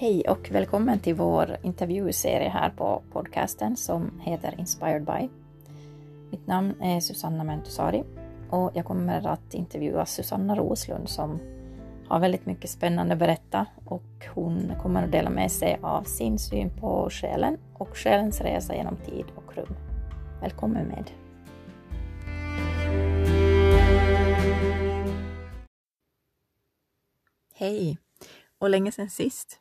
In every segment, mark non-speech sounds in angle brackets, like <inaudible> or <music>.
Hej och välkommen till vår intervjuserie här på podcasten som heter Inspired by. Mitt namn är Susanna Mentusari och jag kommer att intervjua Susanna Roslund som har väldigt mycket spännande att berätta och hon kommer att dela med sig av sin syn på själen och själens resa genom tid och rum. Välkommen med! Hej! Och länge sedan sist.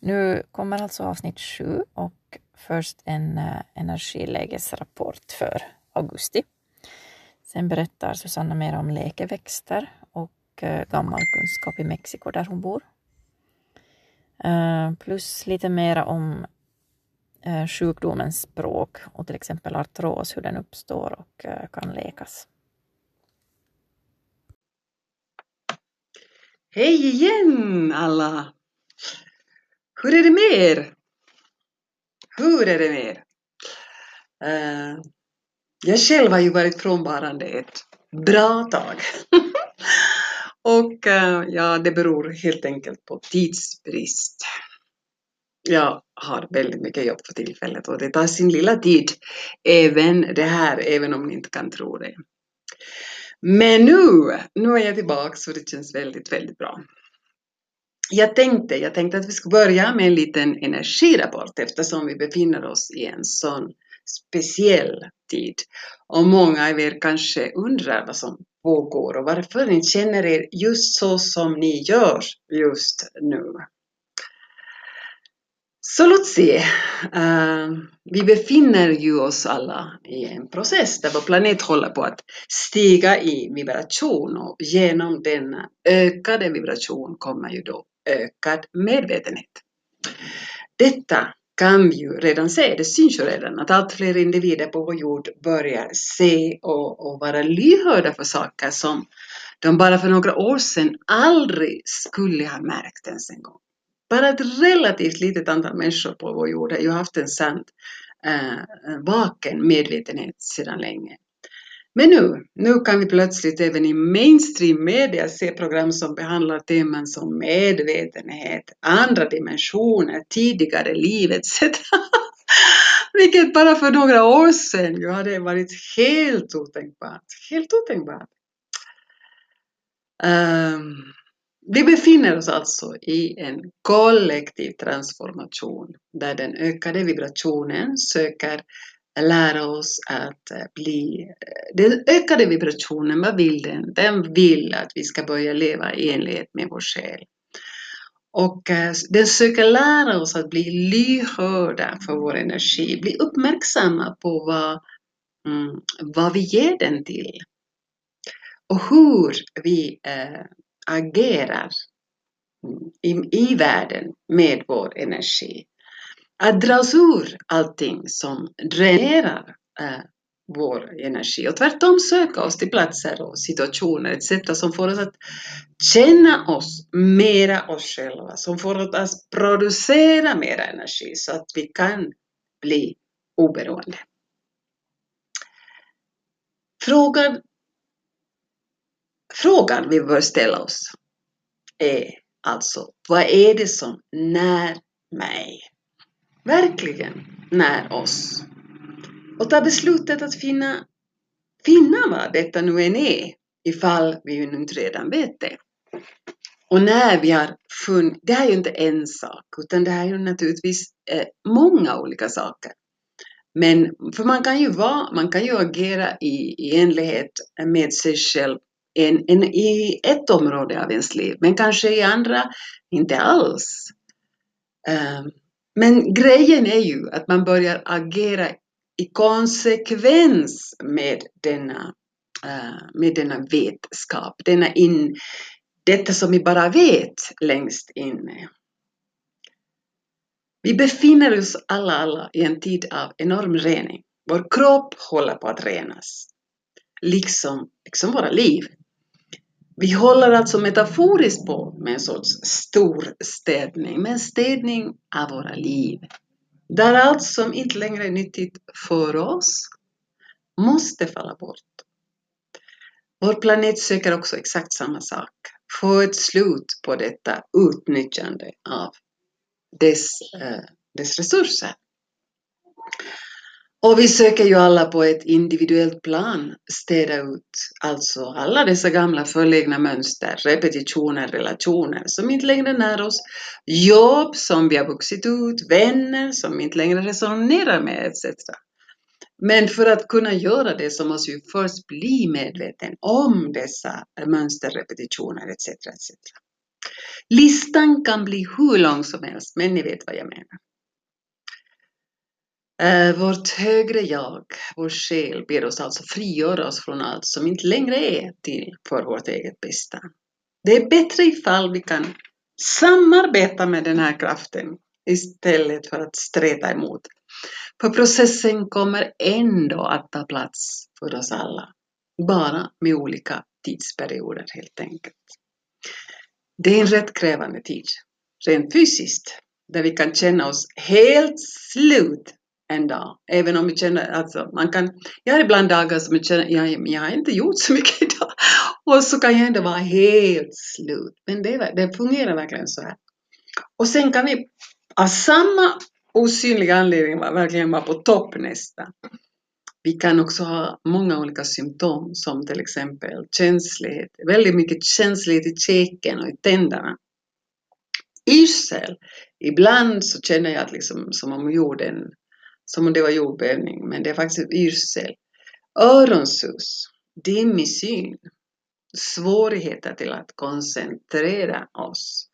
Nu kommer alltså avsnitt sju och först en uh, energilägesrapport för augusti. Sen berättar Susanna mer om läkeväxter och uh, gammal kunskap i Mexiko där hon bor. Uh, plus lite mera om uh, sjukdomens språk och till exempel artros, hur den uppstår och kan läkas. Hej igen alla! Hur är det med er? Hur är det med er? Uh, jag själv har ju varit frånvarande ett bra tag. <laughs> Och uh, ja, det beror helt enkelt på tidsbrist. Jag har väldigt mycket jobb för tillfället och det tar sin lilla tid. Även det här, även om ni inte kan tro det. Men nu, nu är jag tillbaka och det känns väldigt, väldigt bra. Jag tänkte, jag tänkte att vi ska börja med en liten energirapport eftersom vi befinner oss i en sån speciell tid. Och många av er kanske undrar vad som pågår och varför ni känner er just så som ni gör just nu. Så låt se. Uh, vi befinner ju oss alla i en process där vår planet håller på att stiga i vibration och genom denna ökade vibration kommer ju då ökad medvetenhet. Detta kan vi ju redan se, det syns ju redan att allt fler individer på vår jord börjar se och, och vara lyhörda för saker som de bara för några år sedan aldrig skulle ha märkt ens en gång. Bara ett relativt litet antal människor på vår jord har ju haft en sant eh, vaken medvetenhet sedan länge. Men nu, nu kan vi plötsligt även i mainstream media se program som behandlar teman som medvetenhet, andra dimensioner, tidigare liv etc. <laughs> Vilket bara för några år sedan ju hade varit helt otänkbart. Helt otänkbart. Um, vi befinner oss alltså i en kollektiv transformation där den ökade vibrationen söker lära oss att eh, bli... Eh, den ökade vibrationen, vad vill den? Den vill att vi ska börja leva i enlighet med vår själ. Och eh, den söker lära oss att bli lyhörda för vår energi, bli uppmärksamma på vad, mm, vad vi ger den till. Och hur vi agerar mm, i, i världen med vår energi att dra oss ur allting som dränerar eh, vår energi och tvärtom söka oss till platser och situationer etc. som får oss att känna oss mera oss själva, som får oss att producera mera energi så att vi kan bli oberoende. Frågan, frågan vi bör ställa oss är alltså, vad är det som när mig? Verkligen när oss och ta beslutet att finna, finna vad detta nu än är ifall vi ju inte redan vet det. Och när vi har funnit, det här är ju inte en sak utan det här är ju naturligtvis eh, många olika saker. Men för man kan ju vara, man kan ju agera i, i enlighet med sig själv en, en, i ett område av ens liv men kanske i andra inte alls. Um, men grejen är ju att man börjar agera i konsekvens med denna, eh, med denna vetskap, denna in, detta som vi bara vet längst inne. Vi befinner oss alla, alla i en tid av enorm rening. Vår kropp håller på att renas, liksom, liksom våra liv. Vi håller alltså metaforiskt på med en sorts stor städning, med en städning av våra liv. Där allt som inte längre är nyttigt för oss måste falla bort. Vår planet söker också exakt samma sak. få ett slut på detta utnyttjande av dess, eh, dess resurser. Och vi söker ju alla på ett individuellt plan städa ut alltså alla dessa gamla förlegna mönster, repetitioner, relationer som inte längre när oss, jobb som vi har vuxit ut, vänner som inte längre resonerar med etc. Men för att kunna göra det så måste vi först bli medveten om dessa mönster, repetitioner etc. etc. Listan kan bli hur lång som helst, men ni vet vad jag menar. Eh, vårt högre jag, vår själ, ber oss alltså frigöra oss från allt som inte längre är till för vårt eget bästa. Det är bättre ifall vi kan samarbeta med den här kraften istället för att streta emot. För processen kommer ändå att ta plats för oss alla, bara med olika tidsperioder helt enkelt. Det är en rätt krävande tid, rent fysiskt, där vi kan känna oss helt slut en dag. Även om vi känner, alltså man kan, jag har ibland dagar som jag känner, jag, jag har inte gjort så mycket <laughs> idag. Och så kan jag ändå vara helt slut. Men det, det fungerar verkligen så här. Och sen kan vi av samma osynliga anledning verkligen vara på topp nästa. Vi kan också ha många olika symptom som till exempel känslighet, väldigt mycket känslighet i käken och i tänderna. Yrsel. Ibland så känner jag att liksom, som om jorden som om det var jordbävning, men det är faktiskt yrsel. Öronsus, dimmig syn, svårigheter till att koncentrera oss.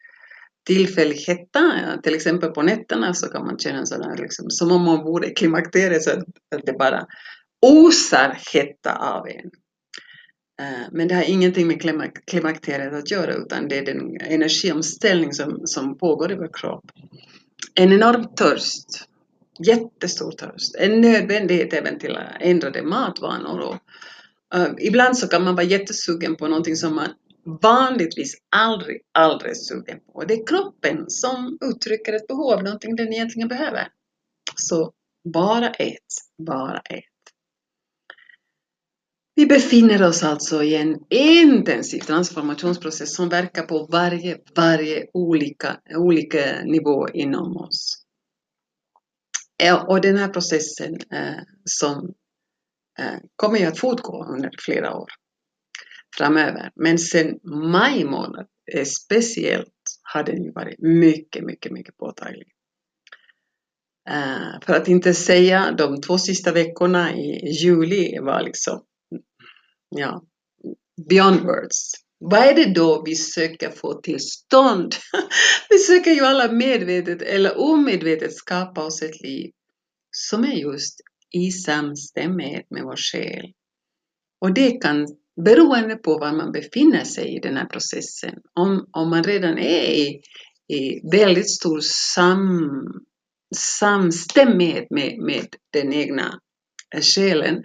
Tillfällig hetta, till exempel på nätterna så kan man känna sådär liksom, som om man vore i klimakteriet så att det bara osar hetta av en. Eh, men det har ingenting med klimakteriet att göra utan det är den energiomställning som, som pågår i vår kropp. En enorm törst jättestor törst. En nödvändighet även till ändrade matvanor. Och, uh, ibland så kan man vara jättesugen på någonting som man vanligtvis aldrig, aldrig är sugen på. Det är kroppen som uttrycker ett behov någonting den egentligen behöver. Så bara ät, bara ät. Vi befinner oss alltså i en intensiv transformationsprocess som verkar på varje, varje olika, olika nivå inom oss. Eh, och den här processen eh, som eh, kommer ju att fortgå under flera år framöver. Men sen maj månad eh, speciellt har den ju varit mycket, mycket, mycket påtaglig. Eh, för att inte säga de två sista veckorna i juli var liksom, ja, beyond words. Vad är det då vi söker få till stånd? <laughs> vi söker ju alla medvetet eller omedvetet skapa oss ett liv som är just i samstämmighet med vår själ. Och det kan, beroende på var man befinner sig i den här processen, om, om man redan är i, i väldigt stor sam, samstämmighet med, med den egna själen,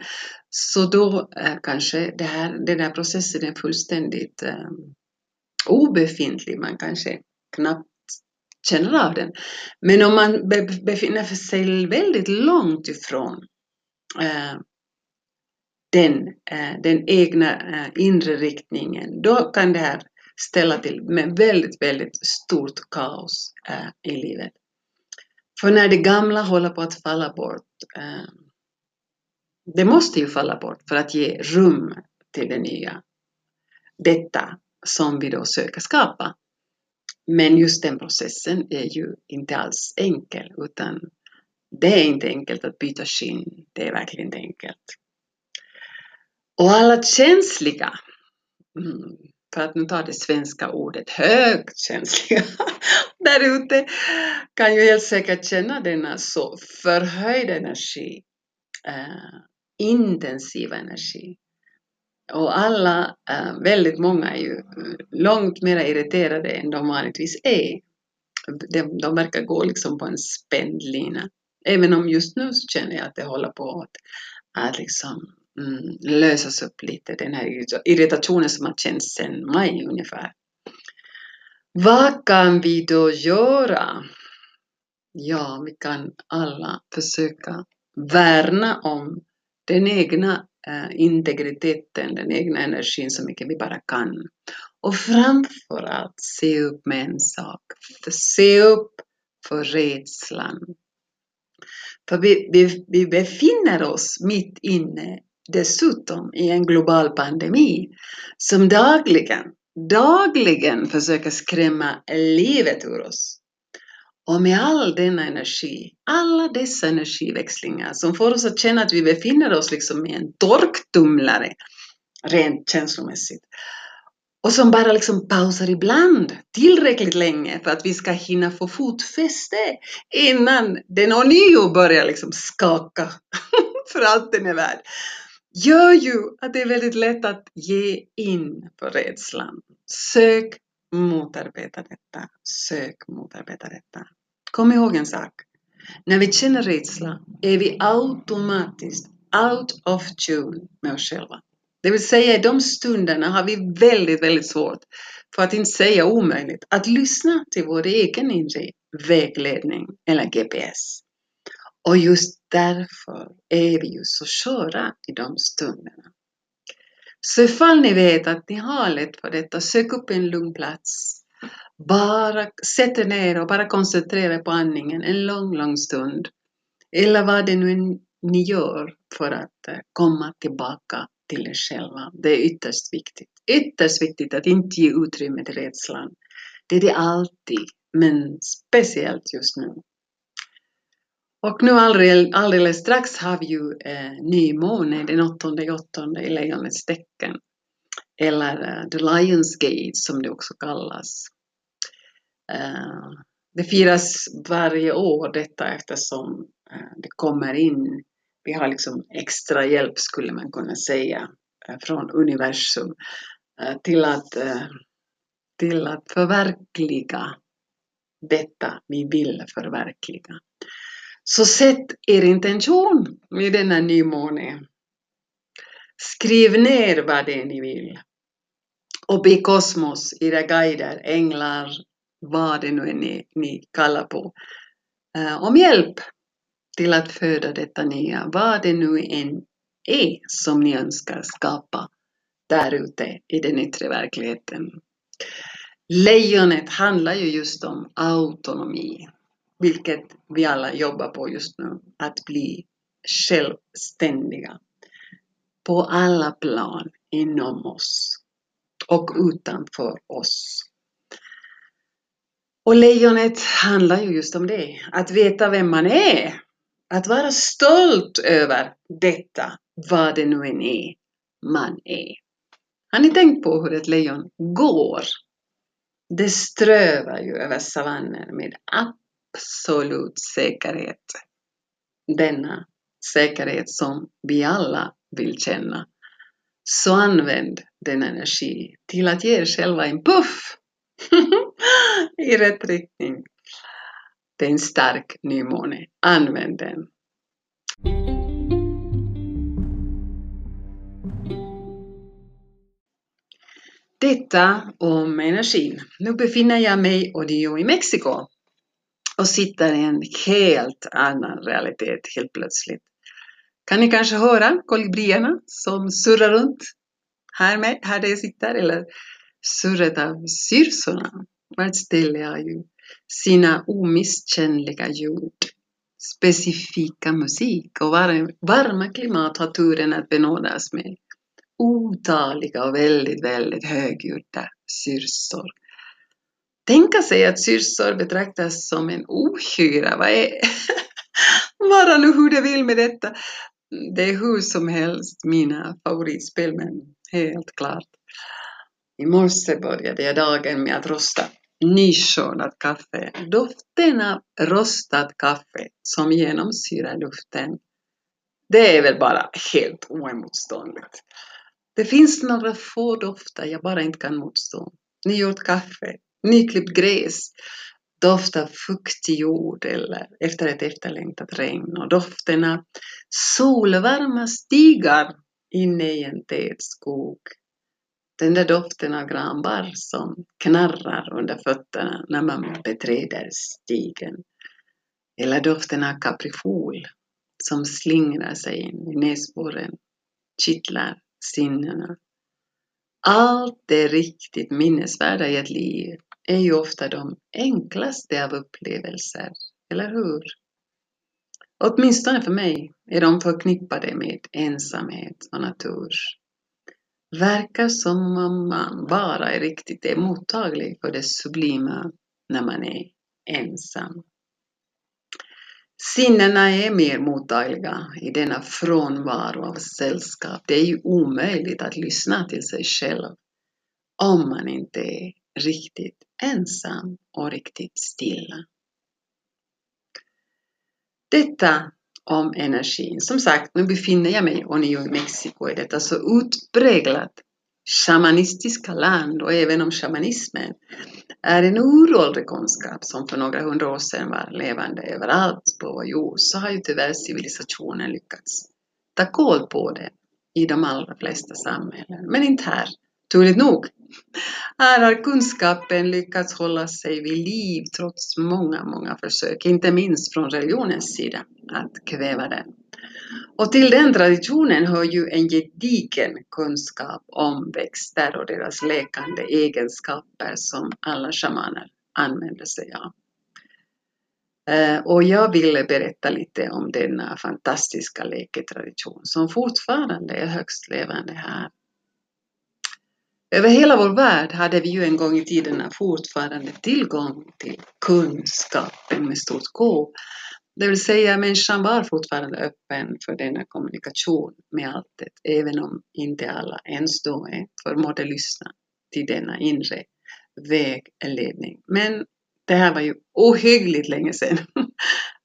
så då är kanske det här, den här processen är fullständigt um, obefintlig. Man kanske knappt känner av den. Men om man befinner sig väldigt långt ifrån uh, den, uh, den egna uh, inre riktningen, då kan det här ställa till med väldigt, väldigt stort kaos i livet. För när det gamla håller på att falla bort, det måste ju falla bort för att ge rum till det nya. Detta som vi då söker skapa. Men just den processen är ju inte alls enkel utan det är inte enkelt att byta skinn. Det är verkligen inte enkelt. Och alla känsliga, mm. för att nu ta det svenska ordet högkänsliga <laughs> där ute, kan ju helt säkert känna denna så förhöjda energi, eh, intensiva energi. Och alla, eh, väldigt många är ju eh, långt mer irriterade än de vanligtvis är. De, de verkar gå liksom på en spänd lina. Även om just nu så känner jag att det håller på att, att liksom, mm, lösas upp lite, den här irritationen som har känts sedan maj ungefär. Vad kan vi då göra? Ja, vi kan alla försöka värna om den egna Eh, integriteten, den egna energin så mycket vi bara kan. Och framförallt, se upp med en sak. Se upp för rädslan. För vi, vi, vi befinner oss mitt inne dessutom i en global pandemi som dagligen, dagligen försöker skrämma livet ur oss. Och med all denna energi, alla dessa energiväxlingar som får oss att känna att vi befinner oss liksom i en torktumlare, rent känslomässigt. Och som bara liksom pausar ibland, tillräckligt länge för att vi ska hinna få fotfäste innan den ånyo börjar liksom skaka <laughs> för allt den är värd. Gör ju att det är väldigt lätt att ge in på rädslan. Sök motarbeta detta. Sök motarbeta detta. Kom ihåg en sak. När vi känner rädsla är vi automatiskt out of tune med oss själva. Det vill säga i de stunderna har vi väldigt, väldigt svårt, för att inte säga omöjligt, att lyssna till vår egen inre vägledning eller GPS. Och just därför är vi ju så sköra i de stunderna. Så ifall ni vet att ni har lätt för detta, sök upp en lugn plats. Bara sätt er ner och bara koncentrera er på andningen en lång, lång stund. Eller vad det nu ni gör för att eh, komma tillbaka till er själva. Det är ytterst viktigt. Ytterst viktigt att inte ge utrymme till rädslan. Det är det alltid, men speciellt just nu. Och nu alldeles, alldeles strax har vi ju eh, nymåne den åttonde åttonde i lejonets tecken. Eller eh, the Lions Gate som det också kallas. Eh, det firas varje år detta eftersom eh, det kommer in vi har liksom extra hjälp skulle man kunna säga eh, från universum till att, till att förverkliga detta vi vill förverkliga. Så sätt er intention med denna nymåne. Skriv ner vad det är ni vill. Och be kosmos, era guider, änglar, vad det nu är ni, ni kallar på, om hjälp till att föda detta nya, vad det nu än är som ni önskar skapa där ute i den yttre verkligheten. Lejonet handlar ju just om autonomi, vilket vi alla jobbar på just nu, att bli självständiga på alla plan inom oss och utanför oss. Och lejonet handlar ju just om det, att veta vem man är att vara stolt över detta, vad det nu än är man är. Har ni tänkt på hur ett lejon går? Det strövar ju över savannen med absolut säkerhet. Denna säkerhet som vi alla vill känna. Så använd den energi till att ge er själva en puff <laughs> i rätt riktning det är en stark nymåne. Använd den. Detta om energin. Nu befinner jag mig audio i Mexiko och sitter i en helt annan realitet helt plötsligt. Kan ni kanske höra kolibrierna som surrar runt här, med, här där jag sitter eller surret av syrsorna? Vart ställer jag ju sina omisskännliga ljud, specifika musik och varma klimat har turen att benådas med otaliga och väldigt, väldigt högljudda syrsor. Tänka sig att syrsor betraktas som en ohyra, vad är <laughs> vara nu hur det vill med detta. Det är hur som helst mina favoritspel, men helt klart. I morse började jag dagen med att rosta nyskördat kaffe. Doften av rostat kaffe som genomsyrar luften. Det är väl bara helt oemotståndligt. Det finns några få dofter jag bara inte kan motstå. Nygjort kaffe, nyklippt gräs, doft av fuktig jord eller efter ett efterlängtat regn och doften av solvarma stigar inne i en tät skog den där doften av granbarr som knarrar under fötterna när man beträder stigen. Eller doften av kaprifol som slingrar sig in i näsborren, kittlar sinnena. allt det riktigt minnesvärda i ett liv är ju ofta de enklaste av upplevelser, eller hur? Åtminstone för mig är de förknippade med ensamhet och natur. Verkar som om man bara är riktigt är mottaglig för det sublima när man är ensam. Sinnena är mer mottagliga i denna frånvaro av sällskap. Det är ju omöjligt att lyssna till sig själv om man inte är riktigt ensam och riktigt stilla. Detta om energin. Som sagt, nu befinner jag mig ånyo i Mexiko, i detta så utpräglat shamanistiska land och även om shamanismen är en uråldrig kunskap som för några hundra år sedan var levande överallt på vår jord så har ju tyvärr civilisationen lyckats ta koll på det i de allra flesta samhällen, men inte här. Turligt nog. Här har kunskapen lyckats hålla sig vid liv trots många, många försök, inte minst från religionens sida, att kväva den. Och till den traditionen hör ju en gedigen kunskap om växter och deras läkande egenskaper som alla shamaner använder sig av. Eh, och jag ville berätta lite om denna fantastiska läketradition som fortfarande är högst levande här. Över hela vår värld hade vi ju en gång i tiden fortfarande tillgång till kunskapen med stort K det vill säga människan var fortfarande öppen för denna kommunikation med alltet, även om inte alla ens då förmådde lyssna till denna inre vägledning. Men det här var ju ohyggligt länge sedan. <laughs>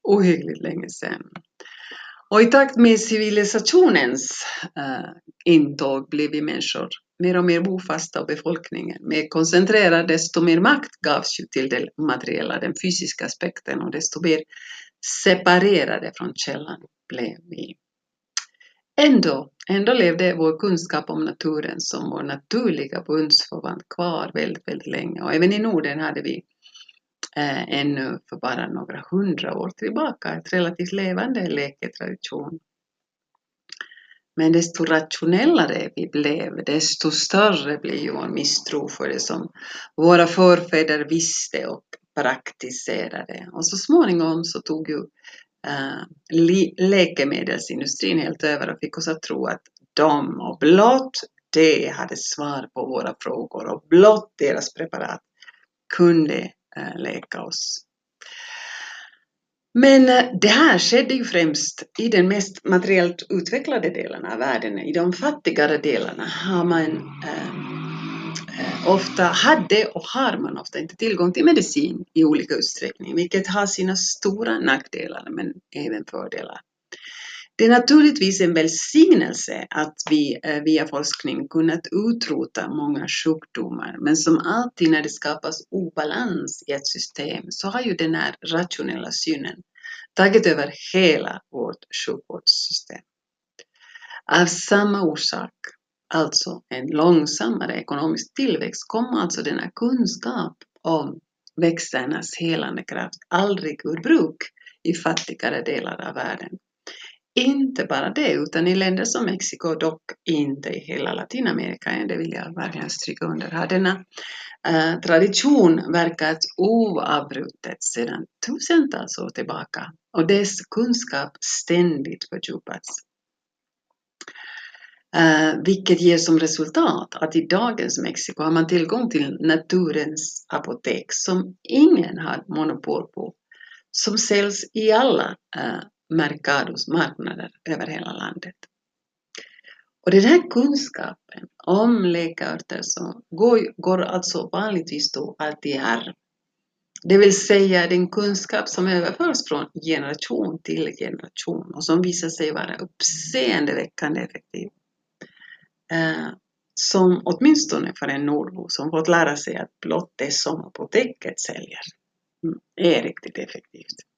ohyggligt länge sedan. Och i takt med civilisationens uh, intåg blev vi människor mer och mer bofasta och befolkningen mer koncentrerad, desto mer makt gavs ju till det materiella, den fysiska aspekten och desto mer separerade från källan blev vi. Ändå, ändå levde vår kunskap om naturen som vår naturliga bundsförvant kvar väldigt, väldigt länge och även i Norden hade vi eh, ännu för bara några hundra år tillbaka ett relativt levande läketradition. Men desto rationellare vi blev, desto större blev ju vår misstro för det som våra förfäder visste och praktiserade. Och så småningom så tog ju äh, läkemedelsindustrin helt över och fick oss att tro att de och blott det hade svar på våra frågor och blott deras preparat kunde äh, läka oss. Men eh, det här skedde ju främst i den mest materiellt utvecklade delen av världen. I de fattigare delarna har man eh, eh, ofta hade och har man ofta inte tillgång till medicin i olika utsträckning, vilket har sina stora nackdelar men även fördelar. Det är naturligtvis en välsignelse att vi eh, via forskning kunnat utrota många sjukdomar, men som alltid när det skapas obalans i ett system så har ju den här rationella synen tagit över hela vårt sjukvårdssystem. Av samma orsak alltså en långsammare ekonomisk tillväxt, kommer alltså denna kunskap om växternas helande kraft aldrig ur bruk i fattigare delar av världen. Inte bara det, utan i länder som Mexiko, dock inte i hela Latinamerika, det vill jag verkligen stryka under, har denna eh, tradition verkat oavbrutet sedan tusentals år tillbaka och dess kunskap ständigt fördjupats. Eh, vilket ger som resultat att i dagens Mexiko har man tillgång till naturens apotek som ingen har monopol på, som säljs i alla eh, Mercados marknader över hela landet. Och den här kunskapen om läkeörter som går, går alltså vanligtvis då alltid här. Det vill säga den kunskap som överförs från generation till generation och som visar sig vara uppseendeväckande effektiv eh, som åtminstone för en nordbo som fått lära sig att blott det som apoteket säljer mm, är riktigt effektivt.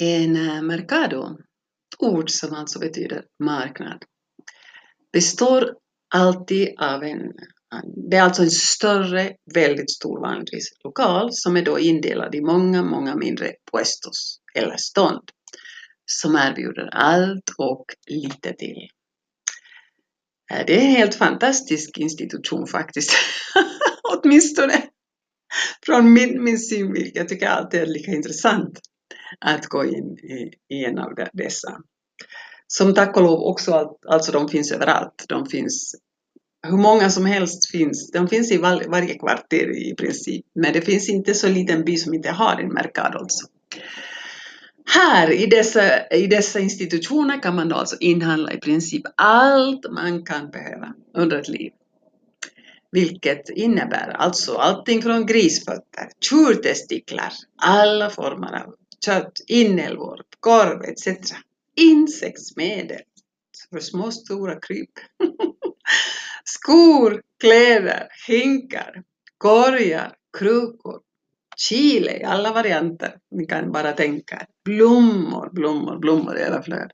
En eh, mercado, ord som alltså betyder marknad, består alltid av en det är alltså en större, väldigt stor vanligtvis lokal som är då indelad i många, många mindre puestos eller stånd som erbjuder allt och lite till. Eh, det är en helt fantastisk institution faktiskt. <laughs> Åtminstone från min, min synvinkel. Jag tycker alltid det är lika intressant att gå in i, i en av dessa. Som tack och lov också, alltså de finns överallt. De finns hur många som helst finns. De finns i var, varje kvarter i princip. Men det finns inte så liten by som inte har en Mercado alltså. Här i dessa, i dessa institutioner kan man då alltså inhandla i princip allt man kan behöva under ett liv. Vilket innebär alltså allting från grisfötter, tjurtestiklar, alla former av kött, inälvor, korv etc. Insektsmedel för små stora kryp. <laughs> Skor, kläder, hinkar, korgar, krukor, chile i alla varianter. Ni kan bara tänka. Blommor, blommor, blommor i överflöd.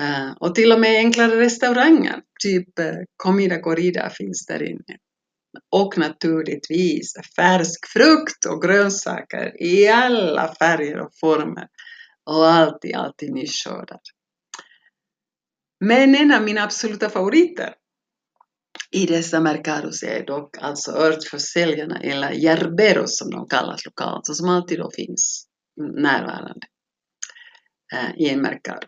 Uh, eh, och till och med enklare restauranger, typ uh, Comida Corrida finns där inne. Och naturligtvis färsk frukt och grönsaker i alla färger och former. Och alltid, alltid nyskördad. Men en av mina absoluta favoriter i dessa mercados är dock alltså örtförsäljarna eller jerberos som de kallas lokalt, och som alltid då finns närvarande eh, i en mercado.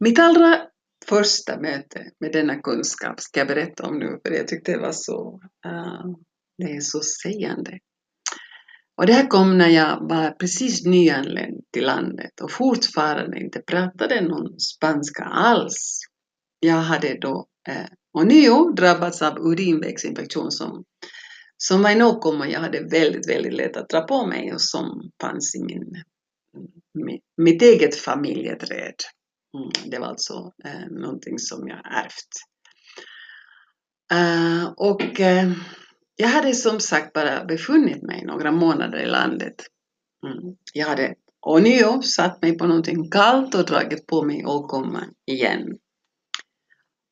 Mitt allra första möte med denna kunskap ska jag berätta om nu, för jag tyckte det var så, uh, det är så sägande. Och det här kom när jag var precis nyanländ till landet och fortfarande inte pratade någon spanska alls. Jag hade då eh, ånyo drabbats av urinvägsinfektion som, som var en åkomma jag hade väldigt, väldigt lätt att dra på mig och som fanns i min, mitt eget familjeträd. Mm, det var alltså eh, någonting som jag ärvt. Uh, och uh, jag hade som sagt bara befunnit mig några månader i landet. Mm. Jag hade ånyo satt mig på någonting kallt och dragit på mig åkomman igen.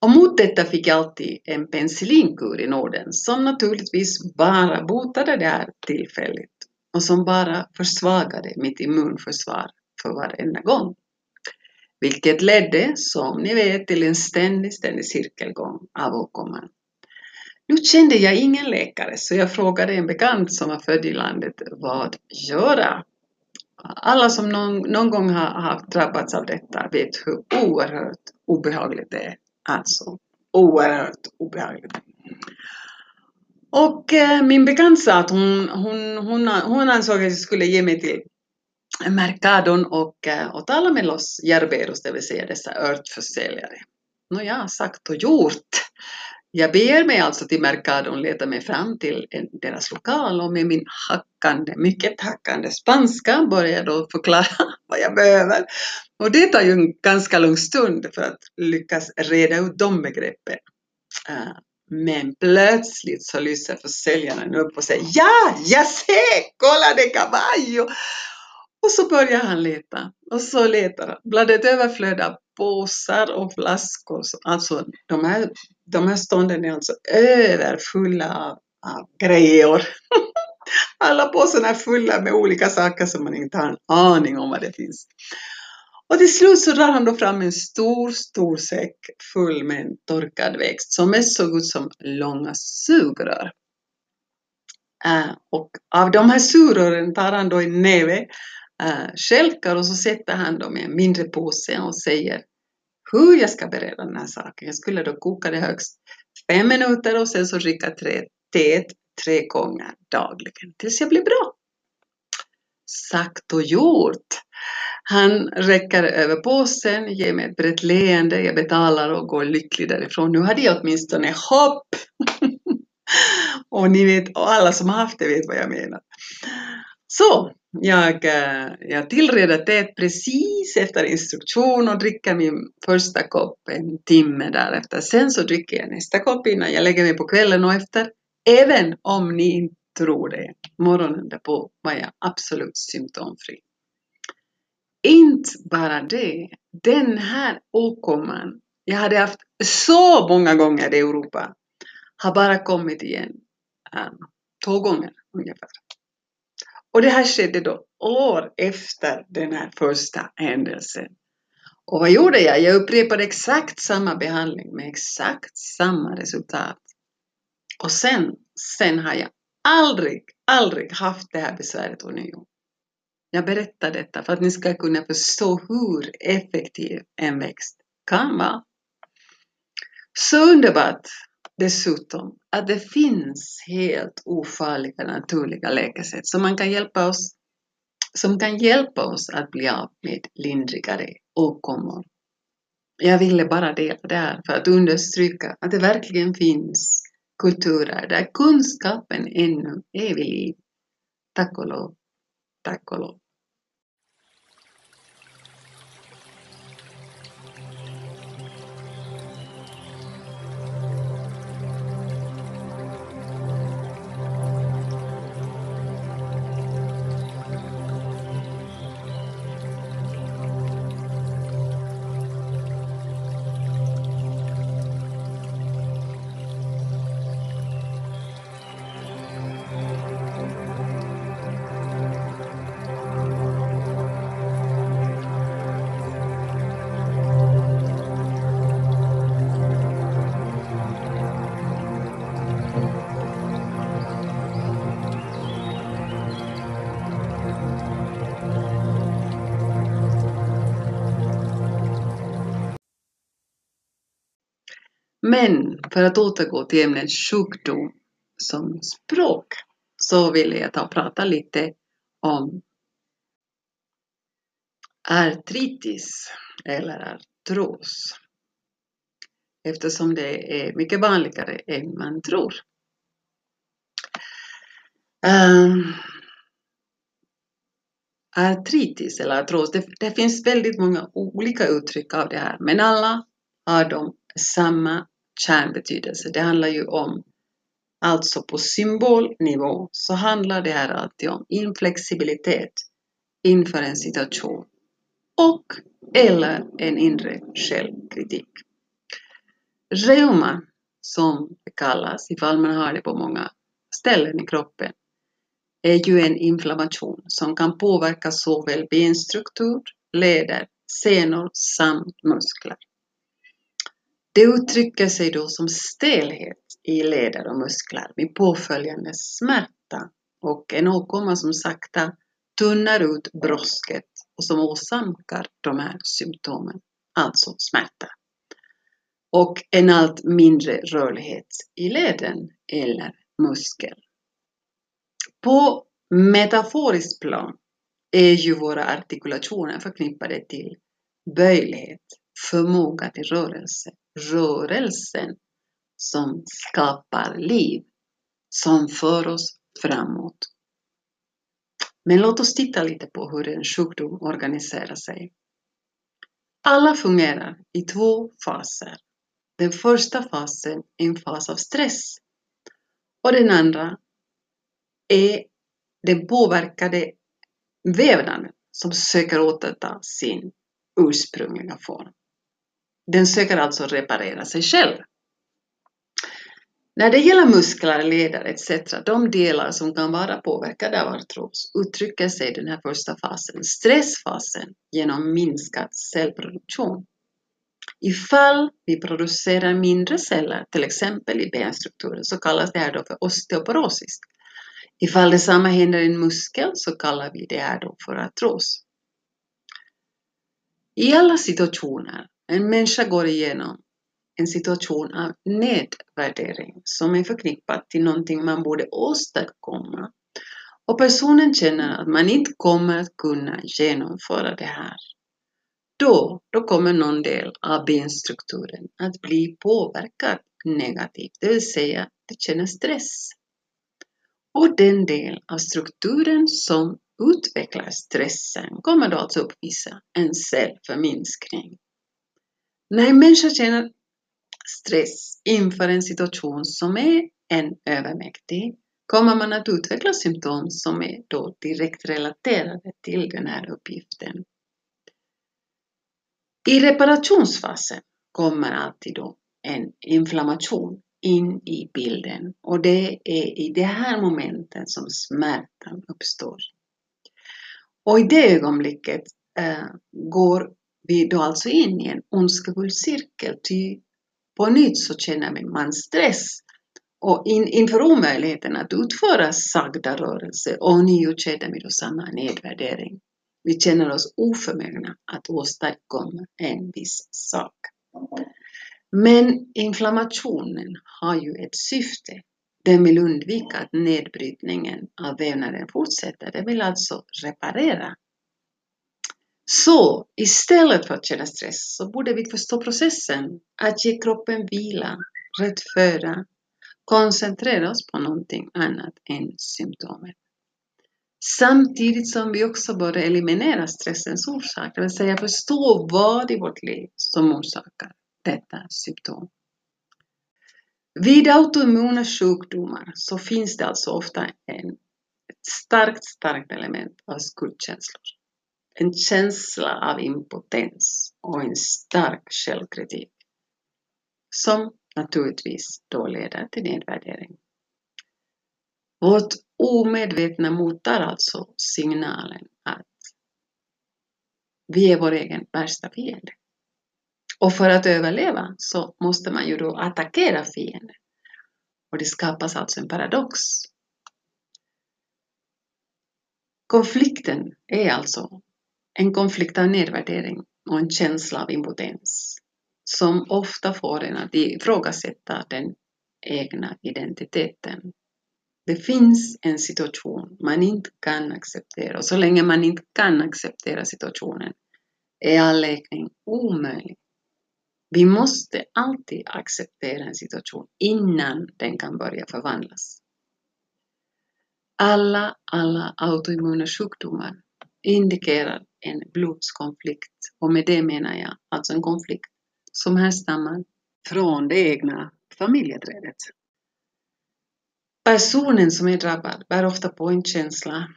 Och mot detta fick jag alltid en penicillinkur i Norden som naturligtvis bara botade det här tillfälligt och som bara försvagade mitt immunförsvar för varenda gång. Vilket ledde, som ni vet, till en ständig, ständig cirkelgång av åkomman. Nu kände jag ingen läkare så jag frågade en bekant som var född i landet vad göra? Alla som någon, någon gång har, har drabbats av detta vet hur oerhört obehagligt det är. Alltså oerhört obehagligt. Och eh, min bekant sa att hon, hon, hon, hon ansåg att jag skulle ge mig till Mercadon och, eh, och tala med Los Jerberos, det vill säga dessa örtförsäljare. Nåja, sagt och gjort. Jag beger mig alltså till Mercadon, letar mig fram till en, deras lokal och med min hackande, mycket hackande spanska börjar jag då förklara <laughs> vad jag behöver. Och det tar ju en ganska lång stund för att lyckas reda ut de begreppen. Eh, men plötsligt så lyser försäljaren upp och säger Ja, jag ser, kolla det caballo! Och så börjar han leta och så letar han bland ett överflöd av påsar och flaskor. Alltså de här, de här stånden är alltså överfulla av, av grejer. <laughs> Alla påsarna är fulla med olika saker som man inte har en aning om vad det finns. Och till slut så drar han då fram en stor, stor säck full med en torkad växt som är så ut som långa sugrör. Äh, och av de här sugrören tar han då en näve äh, skälkar och så sätter han dem i en mindre påse och säger hur jag ska bereda den här saken. Jag skulle då koka det högst fem minuter och sen så dricka teet tre gånger dagligen tills jag blir bra. Sagt och gjort. Han räcker över påsen, ger mig ett brett leende, jag betalar och går lycklig därifrån. Nu hade jag åtminstone hopp! <laughs> och ni vet, och alla som har haft det vet vad jag menar. Så, jag, eh, jag tillreder teet precis efter instruktion och dricker min första kopp en timme därefter. Sen så dricker jag nästa kopp innan jag lägger mig på kvällen och efter. Även om ni inte tror det, morgonen därpå var jag absolut symptomfri. Inte bara det, den här åkomman jag hade haft så många gånger i Europa har bara kommit igen um, två gånger ungefär. Och det här skedde då år efter den här första händelsen. Och vad gjorde jag? Jag upprepade exakt samma behandling med exakt samma resultat. Och sen, sen har jag aldrig, aldrig haft det här besväret ånyo. Jag berättar detta för att ni ska kunna förstå hur effektiv en växt kan vara. Så underbart dessutom att det finns helt ofarliga naturliga läkesätt som man kan hjälpa oss som kan hjälpa oss att bli av med lindrigare åkommor. Jag ville bara dela det här för att understryka att det verkligen finns kulturer där kunskapen ännu är vid liv. Tack och lov. Tack och lov. Men för att återgå till ämnet sjukdom som språk så vill jag ta och prata lite om artritis eller artros eftersom det är mycket vanligare än man tror. Um, artritis eller artros, det, det, finns väldigt många olika uttryck av det här men alla har de samma kärnbetydelse. Det handlar ju om, alltså på symbolnivå, så handlar det här alltid om inflexibilitet inför en situation och eller en inre självkritik. Reuma, som det kallas ifall man har det på många ställen i kroppen, är ju en inflammation som kan påverka såväl benstruktur, leder, senor samt muskler. Det uttrycker sig då som stelhet i leder och muskler med påföljande smärta och en åkomma som sakta tunnar ut brosket och som åsamkar de här symptomen, alltså smärta. Och en allt mindre rörlighet i leden eller muskel. På metaforiskt plan är ju våra artikulationer förknippade till böjlighet, förmåga till rörelse rörelsen som skapar liv, som för oss framåt. Men låt oss titta lite på hur en sjukdom organiserar sig. Alla fungerar i två faser. Den första fasen är en fas av stress och den andra är den påverkade vävnaden som söker återta sin ursprungliga form. Den söker alltså reparera sig själv. När det gäller muskler, leder etc., de delar som kan vara påverkade av artros uttrycker sig den här första fasen, stressfasen, genom minskad cellproduktion. Ifall vi producerar mindre celler, till exempel i benstrukturen, så kallas det här då för osteoporosis. Ifall detsamma händer i en muskel så kallar vi det här då för artros. I alla situationer en människa går igenom en situation av nedvärdering som är förknippat till någonting man borde åstadkomma och personen känner att man inte kommer att kunna genomföra det här. Då, då kommer någon del av benstrukturen att bli påverkad negativt, det vill säga det känner stress. Och den del av strukturen som utvecklar stressen kommer då alltså uppvisa en cellförminskning. När en människa känner stress inför en situation som är en övermäktig kommer man att utveckla symptom som är då direkt relaterade till den här uppgiften. I reparationsfasen kommer alltid då en inflammation in i bilden och det är i det här momentet som smärtan uppstår. Och i det ögonblicket eh, går vi då alltså in i en ondskefull cirkel, ty på nytt så känner man stress och in, inför omöjligheten att utföra sagda rörelse och ånyo känner vi då samma nedvärdering. Vi känner oss oförmögna att åstadkomma en viss sak. Men inflammationen har ju ett syfte. Den vill undvika att nedbrytningen av vävnaden fortsätter. Den vill alltså reparera. Så istället för att känna stress så borde vi förstå processen, att ge kroppen vila, rättföra, koncentrera oss på någonting annat än symptomen. Samtidigt som vi också bör eliminera stressens orsak, det vill säga förstå vad i vårt liv som orsakar detta symptom. Vid autoimmuna sjukdomar så finns det alltså ofta en, ett starkt, starkt element av skuldkänslor. En känsla av impotens och en stark självkritik. Som naturligtvis då leder till nedvärdering. Vårt omedvetna mottar alltså signalen att vi är vår egen värsta fiende. Och för att överleva så måste man ju då attackera fienden. Och det skapas alltså en paradox. Konflikten är alltså en konflikt av nedvärdering och en känsla av impotens som ofta får en att ifrågasätta den egna identiteten. Det finns en situation man inte kan acceptera och så länge man inte kan acceptera situationen är all läkning omöjlig. Vi måste alltid acceptera en situation innan den kan börja förvandlas. Alla, alla autoimmuna sjukdomar indikerar en blodskonflikt och med det menar jag alltså en konflikt som härstammar från det egna familjeträdet. Personen som är drabbad bär ofta på en känsla,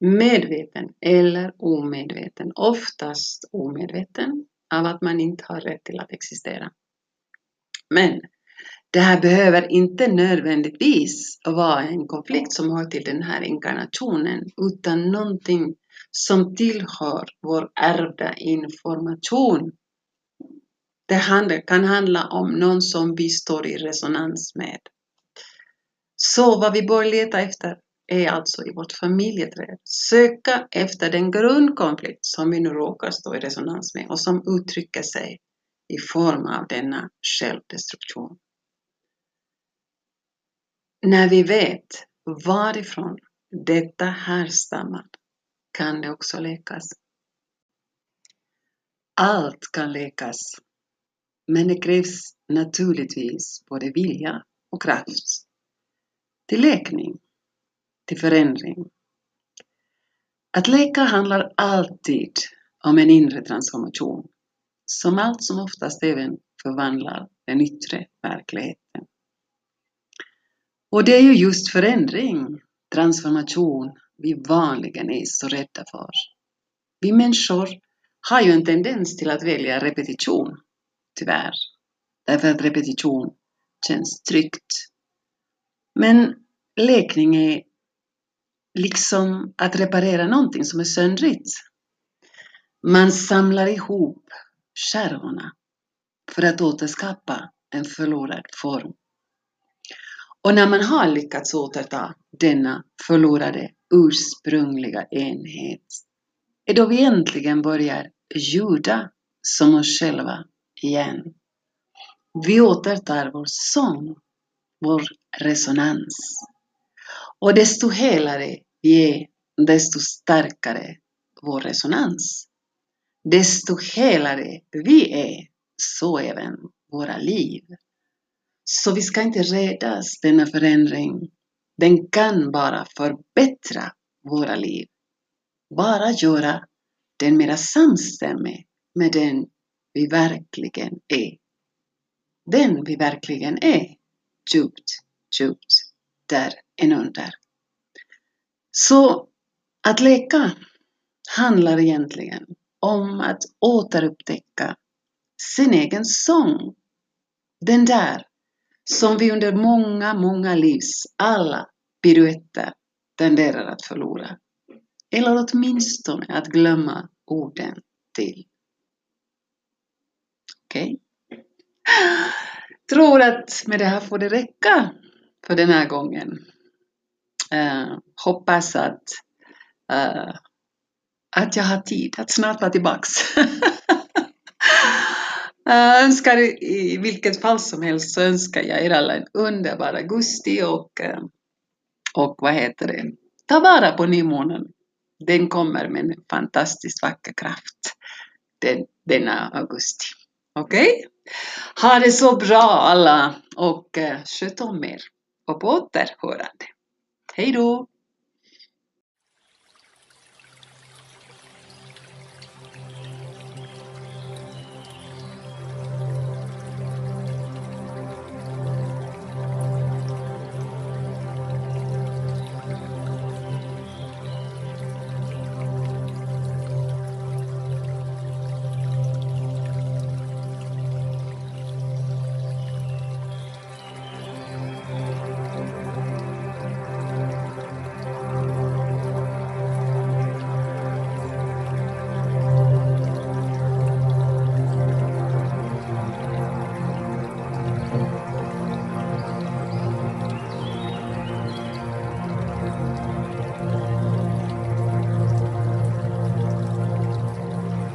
medveten eller omedveten, oftast omedveten, av att man inte har rätt till att existera. Men det här behöver inte nödvändigtvis vara en konflikt som hör till den här inkarnationen, utan någonting som tillhör vår ärvda information. Det kan handla om någon som vi står i resonans med. Så vad vi bör leta efter är alltså i vårt familjeträd söka efter den grundkonflikt som vi nu råkar stå i resonans med och som uttrycker sig i form av denna självdestruktion. När vi vet varifrån detta härstammar kan det också läkas. Allt kan läkas, men det krävs naturligtvis både vilja och kraft till läkning till förändring. Att läka handlar alltid om en inre transformation som allt som oftast även förvandlar den yttre verkligheten. Och det är ju just förändring, transformation, vi vanligen är så rädda för. Vi människor har ju en tendens till att välja repetition, tyvärr. Därför att repetition känns tryggt. Men läkning är liksom att reparera någonting som är söndrigt. Man samlar ihop skärvorna för att återskapa en förlorad form. Och när man har lyckats återta denna förlorade ursprungliga enhet är då vi äntligen börjar ljuda som oss själva igen. Vi återtar vår sång, vår resonans. Och desto helare vi är, desto starkare vår resonans. Desto helare vi är, så även våra liv. Så vi ska inte rädas denna förändring. Den kan bara förbättra våra liv. Bara göra den mera samstämmig med den vi verkligen är. Den vi verkligen är, djupt, djupt där inunder. Så att leka handlar egentligen om att återupptäcka sin egen sång. Den där som vi under många, många livs alla piruetter tenderar att förlora. Eller åtminstone att glömma orden till. Okej? Okay? Tror att med det här får det räcka för den här gången. Uh, hoppas att, uh, att jag har tid att snart vara tillbaks. <laughs> Jag önskar i vilket fall som helst så önskar jag er alla en underbar augusti och, eh, och vad heter det, ta vara på nymånen. Den kommer med en fantastiskt vacker kraft den, denna augusti. Okej? Okay? Ha det så bra alla och eh, sköt om er och på återhörande. Hej då!